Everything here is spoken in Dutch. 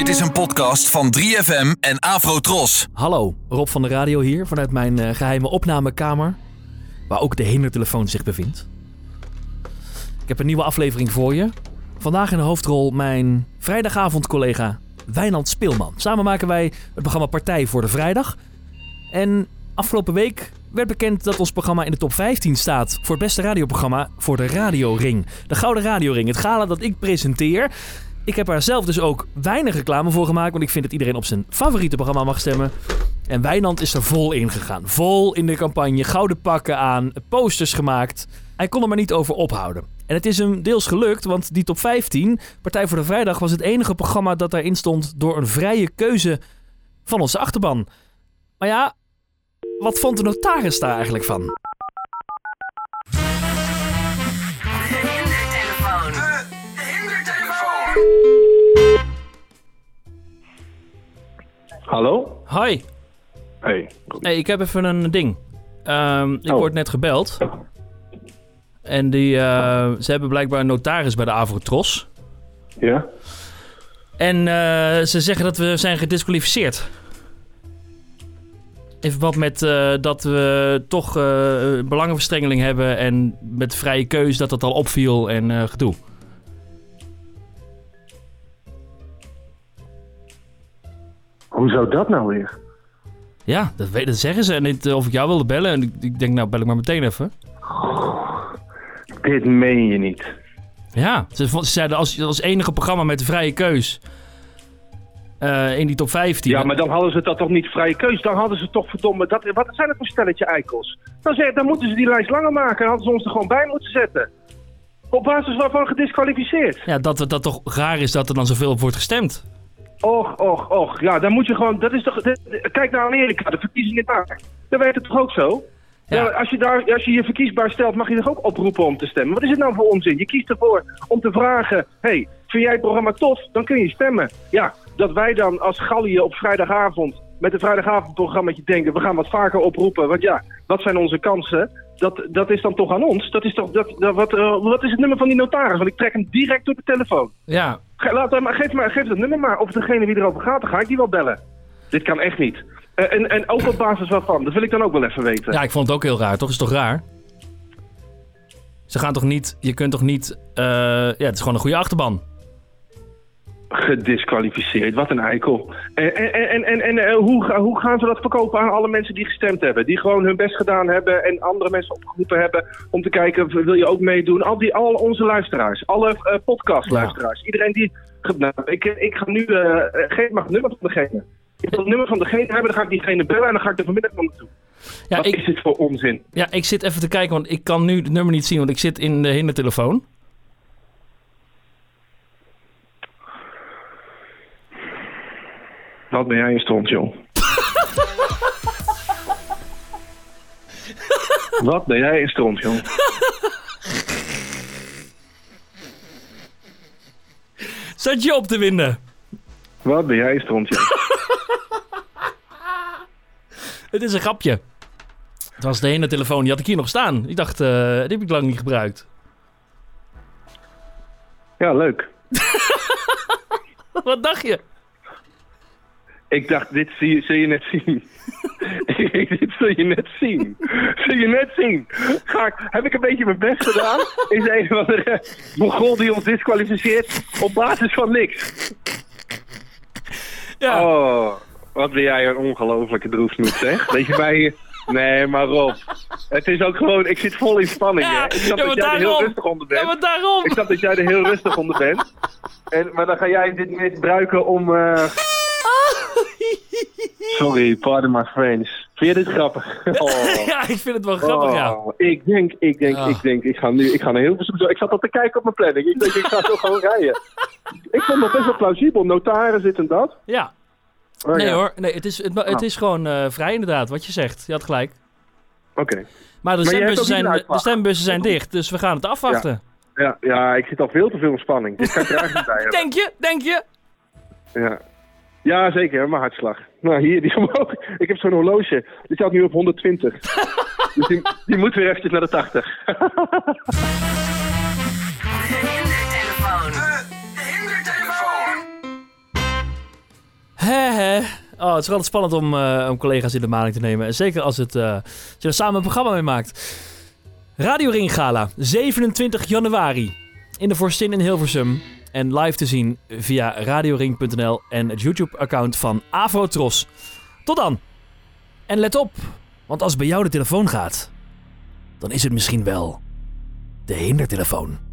Dit is een podcast van 3FM en Afrotros. Hallo, Rob van de Radio hier vanuit mijn eh, geheime opnamekamer, waar ook de hindertelefoon zich bevindt. Ik heb een nieuwe aflevering voor je. Vandaag in de hoofdrol mijn vrijdagavond-collega Wijnand Speelman. Samen maken wij het programma Partij voor de Vrijdag. En afgelopen week werd bekend dat ons programma in de top 15 staat voor het beste radioprogramma voor de Radio Ring. De Gouden Radio Ring, het gala dat ik presenteer. Ik heb er zelf dus ook weinig reclame voor gemaakt, want ik vind dat iedereen op zijn favoriete programma mag stemmen. En Wijnand is er vol in gegaan. Vol in de campagne, gouden pakken aan, posters gemaakt. Hij kon er maar niet over ophouden. En het is hem deels gelukt, want die top 15, Partij voor de Vrijdag, was het enige programma dat daarin stond door een vrije keuze van onze achterban. Maar ja, wat vond de notaris daar eigenlijk van? Hallo? Hoi, Hey. hey, ik heb even een ding. Ehm, ik Oh. word net gebeld. En die, eh, ze hebben blijkbaar een notaris bij de Avrotros. Ja? En eh, ze zeggen dat we zijn gedisqualificeerd. In verband met eh, dat we toch belangenverstrengeling hebben en met vrije keus dat dat al opviel en gedoe. Hoe zou dat nou weer? Ja, dat, zeggen ze. En dit, eh, of ik jou wilde bellen. En ik, ik denk, nou bel ik maar meteen even. Dit meen je niet. Ja, ze, zeiden als, als enige programma met de vrije keus eh, in die top 15. Ja, maar dan hadden ze dat toch niet vrije keus. Dan hadden ze toch verdomme... Dat, wat zijn dat voor stelletje eikels? Dan, zeg, dan moeten ze die lijst langer maken. Dan hadden ze ons er gewoon bij moeten zetten. Op basis waarvan gedisqualificeerd. Ja, dat dat toch raar is dat er dan zoveel op wordt gestemd. Och, och, och. Ja, dan moet je gewoon... Dat is toch... kijk naar Amerika, de verkiezingen daar. Daar werkt het toch ook zo? Ja. Ja, als, je daar, als je je verkiesbaar stelt, mag je toch ook oproepen om te stemmen? Wat is het nou voor onzin? Je kiest ervoor om te vragen... hey, vind jij het programma tof? Dan kun je stemmen. Ja, dat wij dan als Gallië op vrijdagavond... met een vrijdagavondprogrammaatje denken... we gaan wat vaker oproepen, want ja, wat zijn onze kansen? Dat, dat is dan toch aan ons? Dat is toch, dat, dat, wat, eh, wat is het nummer van die notaris? Want ik trek hem direct door de telefoon. Ja, Laat maar, geef, maar, geef dat nummer maar. Of degene wie erover gaat, dan ga ik die wel bellen. Dit kan echt niet. Eh, en, en ook op basis waarvan? Dat wil ik dan ook wel even weten. ja, ik vond het ook heel raar. Toch is het toch raar? Ze gaan toch niet... Je kunt toch niet... eh, ja, het is gewoon een goede achterban. Gedisqualificeerd, wat een eikel. En, en, en, en, en eh, hoe, hoe gaan ze dat verkopen aan alle mensen die gestemd hebben? Die gewoon hun best gedaan hebben en andere mensen opgeroepen hebben om te kijken, wil je ook meedoen? Al, die, al onze luisteraars, alle eh, podcastluisteraars, iedereen die... Nou, ik, ik ga nu, eh, eh, geef maar het nummer van degene. Ik wil het nummer van degene hebben, dan ga ik diegene bellen en dan ga ik er vanmiddag naar naartoe. Ja Wat ik, is dit voor onzin? ja, ik zit even te kijken, want ik kan nu het nummer niet zien, want ik zit in de hindertelefoon. Wat ben jij een stront, joh? Wat ben jij een stront, joh? Zat je op te winden? Wat ben jij een stront, joh? Het is een grapje. Het was de hindertelefoon, die had ik hier nog staan. Ik dacht, eh, die heb ik lang niet gebruikt. Ja, leuk. Wat dacht je? Ik dacht, dit zie je, zul je net zien. dit zul je net zien. Zul je net zien. Ga ik, heb ik een beetje mijn best gedaan? Is een of andere Mongool die ons disqualificeert op basis van niks. Ja, Oh, wat ben jij een ongelofelijke droefsnoet, zeg. Weet je mij... Nee, maar Rob. Het is ook gewoon... Ik zit vol in spanning, Ja, hè. Ik snap ja, dat jij er heel rustig onder bent. ja maar daarom. Ik snap dat jij er heel rustig onder bent. En, maar dan ga jij dit misbruiken om... eh, Sorry, pardon my French. Vind je dit grappig? Oh. Ja, ik vind het wel grappig, ja. Oh, Ik denk, ik denk, Ah. ik denk, ik ga nu, ik ga naar heel veel Ik zat al te kijken op mijn planning. Ik denk, ik ga zo gewoon rijden. Ik vond het best wel plausibel. Notaris, dit en dat. Ja, Maar nee ja, hoor. Nee, het is, het, het Ah. is gewoon eh, vrij inderdaad, wat je zegt. Je had gelijk. Oké. Maar de Maar stembussen, zijn, de stembussen zijn dicht, dus we gaan het afwachten. Ja, ja, ik zit al veel te veel in spanning. Dit kan ik er eigenlijk niet bij hebben. Denk je? Denk je? Ja. ja, zeker. Mijn hartslag. Nou, hier, die omhoog. Ik heb zo'n horloge. Die staat nu op 120. dus die, die moet weer eventjes naar de 80. De hindertelefoon. Oh, het is altijd spannend om, eh, om collega's in de maling te nemen. En zeker als, het, eh, als je er samen een programma mee maakt. Radio Ring Gala, 27 januari. In de Forstin in Hilversum. En live te zien via radioring.nl en het YouTube-account van Avrotros. Tot dan. En let op, want als bij jou de telefoon gaat, dan is het misschien wel de hindertelefoon.